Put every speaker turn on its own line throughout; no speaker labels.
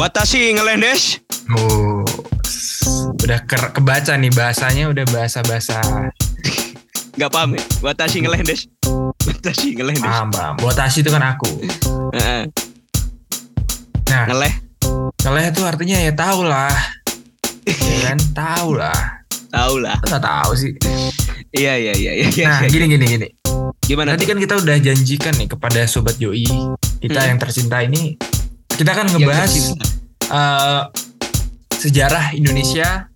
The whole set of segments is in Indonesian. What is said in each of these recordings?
Watashi ngelendes.
Oh, udah ke kebaca nih bahasanya udah bahasa-bahasa
Gak paham ya? Watashi ngelendes. Watashi ngelendes.
paham paham. Watashi itu kan aku.
Heeh.
Nah,
Ngeleh.
ngeleh itu artinya ya tahu lah. ya kan? Tahu lah.
Tahu lah.
Nggak tahu sih.
Iya iya iya iya. iya.
Nah, gini gini gini.
Gimana?
Tadi kan kita udah janjikan nih kepada sobat Yoi, kita
Hmm.
yang tercinta ini, kita kan
Yang
ngebahas eh, sejarah Indonesia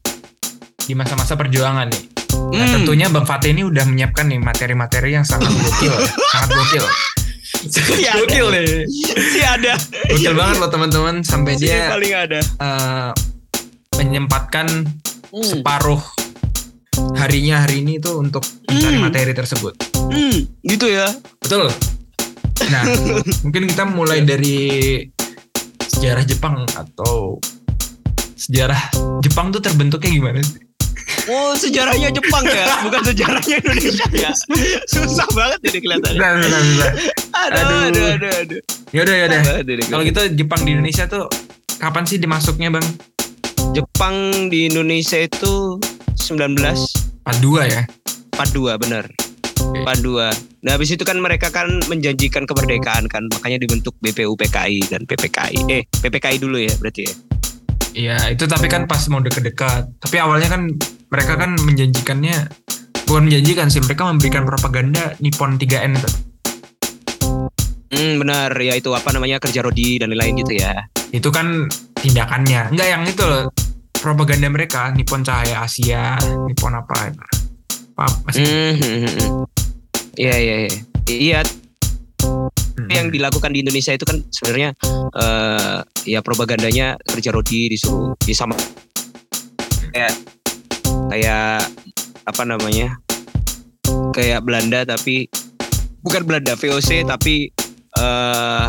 di masa-masa perjuangan nih. Nah,
Hmm.
tentunya Bang Fatih ini udah menyiapkan nih materi-materi yang sangat gokil, sangat gokil.
Si ada.
Gokil nih.
Si ada.
Gokil banget loh teman-teman sampai
Si
dia
paling ada.
eh, menyempatkan
Hmm.
separuh harinya hari ini tuh untuk mencari
Hmm.
materi tersebut.
Hmm, gitu ya.
Betul. Nah, mungkin kita mulai dari sejarah Jepang atau sejarah Jepang tuh terbentuknya gimana sih?
Oh, sejarahnya Jepang ya, bukan sejarahnya Indonesia ya. Susah banget ini kelihatannya.
Nah, nah, nah.
Aduh,
Aduh.
aduh, aduh, aduh.
Yaudah, yaudah. Kalau gitu Jepang di Indonesia tuh kapan sih dimasuknya bang?
Jepang di Indonesia itu 1942
42 ya?
bener. 42. Nah, habis itu kan mereka kan menjanjikan kemerdekaan kan, makanya dibentuk BPUPKI dan PPKI. Eh, PPKI dulu ya berarti ya.
Iya, itu tapi kan pas mau deket-dekat. Tapi awalnya kan mereka kan menjanjikannya bukan menjanjikan sih, mereka memberikan propaganda Nippon 3N itu.
Hmm, benar. Ya itu apa namanya kerja rodi dan lain-lain gitu ya.
Itu kan tindakannya. Enggak yang itu loh. Propaganda mereka Nippon Cahaya Asia, Nippon apa? Masih
Hmm, hmm. Iya, iya, iya. Iya, yang dilakukan di Indonesia itu kan sebenarnya eh ya propagandanya kerja rodi disuruh di sama kayak kayak apa namanya kayak Belanda tapi bukan Belanda VOC tapi eh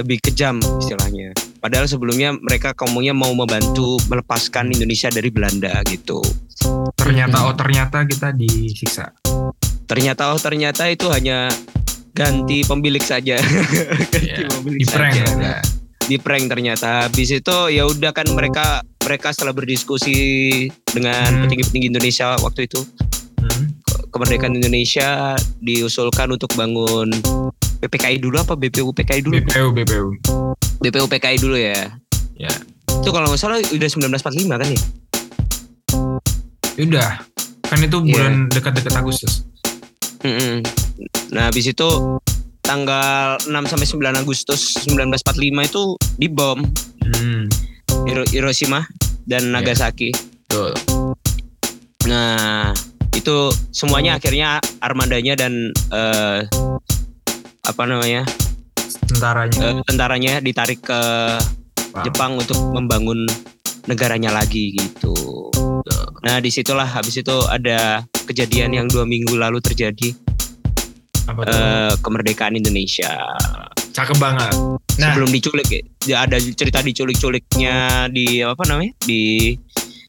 lebih kejam istilahnya. Padahal sebelumnya mereka ngomongnya mau membantu melepaskan Indonesia dari Belanda gitu.
Ternyata oh ternyata kita disiksa.
Ternyata oh ternyata itu hanya ganti pemilik saja. ganti
Iya,
pemilik
Di prank
saja.
ya.
di prank ternyata habis itu ya udah kan mereka mereka setelah berdiskusi dengan
Hmm.
petinggi-petinggi Indonesia waktu itu
Hmm.
ke- kemerdekaan Indonesia diusulkan untuk bangun PPKI dulu apa BPUPKI dulu
BPU BPU.
BPUPKI dulu ya
Ya.
itu kalau nggak salah udah 1945 kan ya
Udah. Kan itu
Iya.
bulan dekat-dekat Agustus.
Mm-mm. nah habis itu tanggal 6 sampai 9 Agustus 1945 itu dibom
Hmm.
Hiro- Hiroshima dan
Iya.
Nagasaki
Betul.
Nah, itu semuanya akhirnya armadanya dan eh, apa namanya
Tentaranya.
eh, tentaranya ditarik ke
Wow.
Jepang untuk membangun negaranya lagi gitu. Nah, di situlah habis itu ada kejadian yang dua minggu lalu terjadi
Apa tuh?
eh, kemerdekaan Indonesia.
Cakep banget. Nah,
Sebelum diculik, ya, ada cerita diculik-culiknya di apa namanya di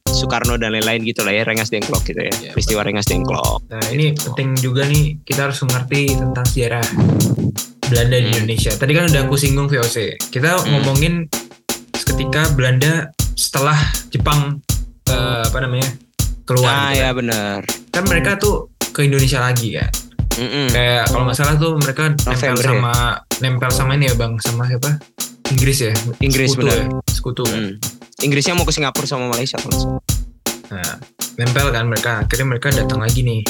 Soekarno dan lain-lain gitu lah ya, Rengas Dengklok gitu ya,
Ya,
peristiwa Rengas Dengklok.
Nah ini penting juga nih kita harus mengerti tentang sejarah Belanda di
Hmm.
Indonesia. Tadi kan udah aku singgung VOC. Kita
Hmm.
ngomongin ketika Belanda setelah Jepang eh, apa namanya keluar.
Nah,
gitu
ya
kan.
benar.
Kan mereka tuh ke Indonesia lagi kan.
Mm-mm.
Kayak kalau nggak salah tuh mereka nempel
November ya?
sama nempel sama ini ya bang sama siapa? Inggris ya.
Inggris,
Sekutu
benar.
ya? Sekutu kan.
Mm. Inggrisnya mau ke Singapura sama Malaysia kalau salah.
Nah, nempel kan mereka. Akhirnya mereka datang lagi nih.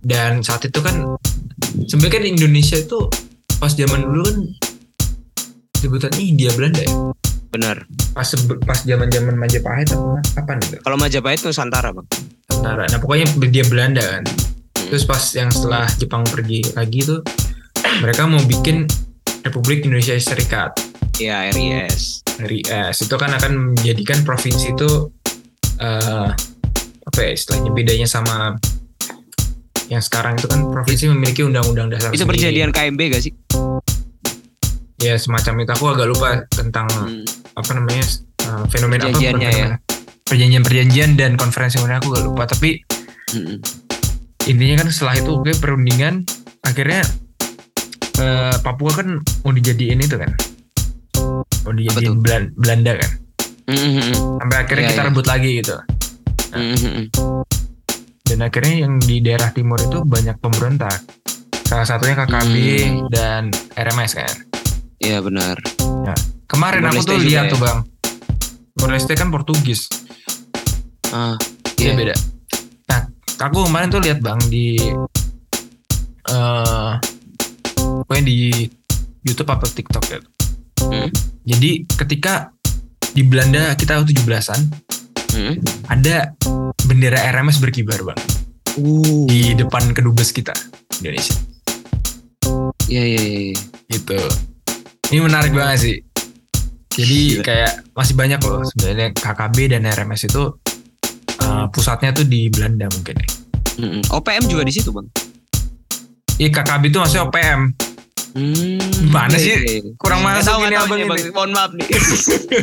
Dan saat itu kan sebenarnya kan Indonesia itu pas zaman dulu kan sebutan India Belanda ya.
Benar.
Pas pas zaman-zaman Majapahit apa apa nih?
Kalau Majapahit Nusantara, Bang.
Antara. Nah, pokoknya dia Belanda kan. Terus pas yang setelah Jepang pergi lagi tuh mereka mau bikin Republik Indonesia Serikat.
Ya, RIS.
RIS itu kan akan menjadikan provinsi itu eh apa ya istilahnya bedanya sama yang sekarang itu kan provinsi memiliki undang-undang dasar
Itu
sendiri.
perjanjian KMB gak sih?
ya semacam itu aku agak lupa tentang
Hmm.
Apa namanya eh, fenomena apa
ya.
fenomena. perjanjian-perjanjian dan konferensi mana aku agak lupa tapi
Mm-mm.
intinya kan setelah itu oke perundingan akhirnya eh, Papua kan mau dijadiin itu kan Oh di,
Apa
di
tuh?
Belan- Belanda kan.
Mm-mm.
Sampai akhirnya
Iya,
kita
iya.
rebut lagi gitu.
Mm-mm.
Dan akhirnya yang di daerah timur itu banyak pemberontak. Salah satunya KKB
Hmm.
dan RMS kan.
Iya benar.
Kemarin
Timor
aku
Leste
tuh lihat
ya?
tuh bang. Timor Leste kan Portugis.
Ah,
Iya
iya.
beda. Nah, aku kemarin tuh lihat bang di eh pokoknya di YouTube atau TikTok ya.
Hmm.
Jadi ketika di Belanda kita 17-an
Mm.
ada bendera RMS berkibar bang
Uh,
di depan kedubes kita Indonesia.
iya iya iya.
Gitu. Ini menarik banget sih. Jadi
Gila.
kayak masih banyak loh sebenarnya KKB dan RMS itu eh, pusatnya tuh di Belanda mungkin ya.
Mm-mm. OPM juga di situ bang.
Iya KKB itu maksudnya OPM.
Hmm,
Gimana
iya,
sih?
iya, iya.
Kurang masuk
tahu,
ini abang
nih,
ini.
Bang. Mohon maaf nih.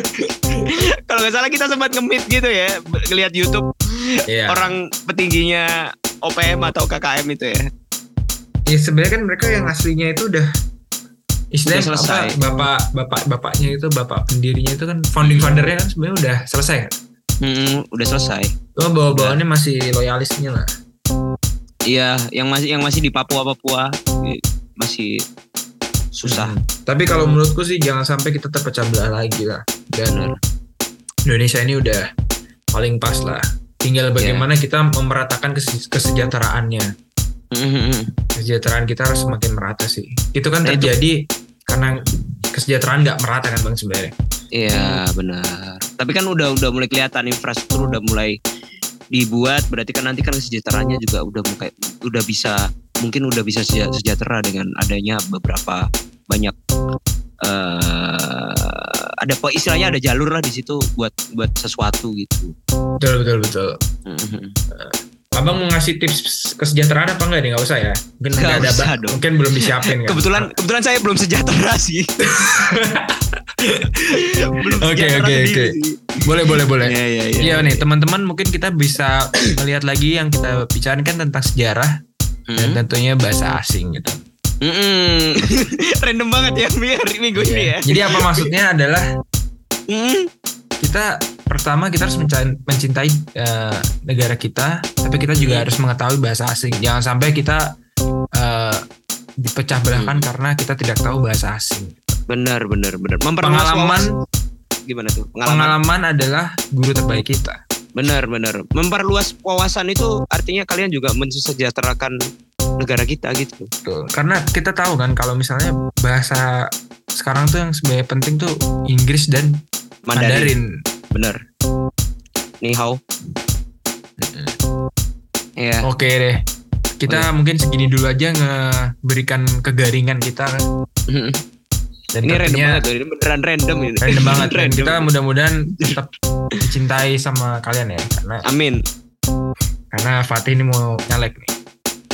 Kalau nggak salah kita sempat nge-meet gitu ya, ngelihat YouTube
Iya.
orang petingginya OPM atau KKM itu ya.
Ya sebenarnya kan mereka yang aslinya itu udah istilahnya
selesai.
apa, bapak bapak bapaknya itu bapak pendirinya itu kan founding fathernya kan sebenarnya udah selesai kan.
Hmm, udah selesai.
Cuma bawa bawaannya masih loyalisnya lah.
Iya, yang masih yang masih di Papua Papua masih susah.
Hmm. Tapi kalau menurutku sih jangan sampai kita terpecah belah lagi lah. Dan Indonesia ini udah paling pas lah. Tinggal bagaimana kita memeratakan kese- kesejahteraannya.
Hmm,
Kesejahteraan kita harus semakin merata sih. Itu kan
Nah, itu-
terjadi karena kesejahteraan nggak merata kan bang sebenarnya.
Iya benar. Tapi kan udah udah mulai kelihatan infrastruktur udah mulai dibuat. Berarti kan nanti kan kesejahteraannya juga udah mulai udah bisa mungkin udah bisa seja- sejahtera dengan adanya beberapa banyak eh ada apa istilahnya ada jalur lah di situ buat buat sesuatu gitu.
Betul betul betul.
Mhm.
Abang mau ngasih tips kesejahteraan apa enggak nih? Nggak usah ya. Mungkin
nggak
ada,
usah dong.
mungkin belum disiapin kan.
Kebetulan kebetulan saya belum sejahtera sih.
Oke, oke, oke. boleh boleh boleh.
Iya iya iya.
Iya nih teman-teman mungkin kita bisa melihat lagi yang kita bicarakan tentang sejarah dan
Mhm.
tentunya bahasa asing gitu.
Mm-mm. Random banget ya biar minggu ini ya.
Jadi apa maksudnya adalah
Mm.
kita pertama kita harus mencintai eh, negara kita, tapi kita juga
Hmm.
harus mengetahui bahasa asing. Jangan sampai kita eh, dipecah belahkan
Hmm.
karena kita tidak tahu bahasa asing.
Benar benar benar.
Pengalaman
gimana tuh? Pengalaman.
pengalaman adalah guru terbaik kita.
Benar benar. Memperluas wawasan itu artinya kalian juga mensejahterakan negara kita gitu.
Betul. Karena kita tahu kan kalau misalnya bahasa sekarang tuh yang sebenarnya penting tuh Inggris dan
Mandarin.
Mandarin.
Benar. Ni hao. Ya.
Oke deh. Kita mungkin segini dulu aja ngeberikan kegaringan kita kan. Dan
ini random banget tuh. Ini beneran random ini.
random banget. Dan
Random.
kita mudah-mudahan tetap dicintai sama kalian ya. Karena
Amin.
karena Fatih ini mau nyalek nih.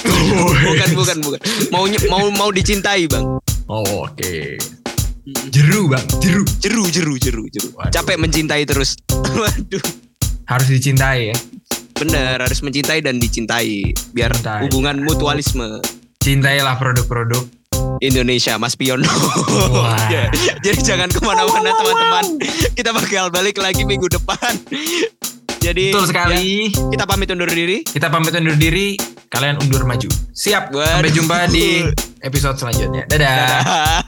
bukan bukan bukan. Mau mau mau dicintai, Bang.
Oh, oke. Jeru bang, jeru.
Jeru jeru jeru jeru.
Waduh.
Capek mencintai terus. Waduh.
Harus dicintai ya.
Bener, harus mencintai dan dicintai biar
Cintai.
hubungan mutualisme
Cintailah produk-produk.
Indonesia Mas Piono.
Wah.
Ya, Jadi jangan ke mana-mana teman-teman. Kita bakal balik lagi minggu depan. Jadi
Betul sekali.
ya, kita pamit undur diri.
Kita pamit undur diri, kalian undur maju. Siap.
Waduh.
Sampai jumpa di episode selanjutnya. Dadah.
Dadah.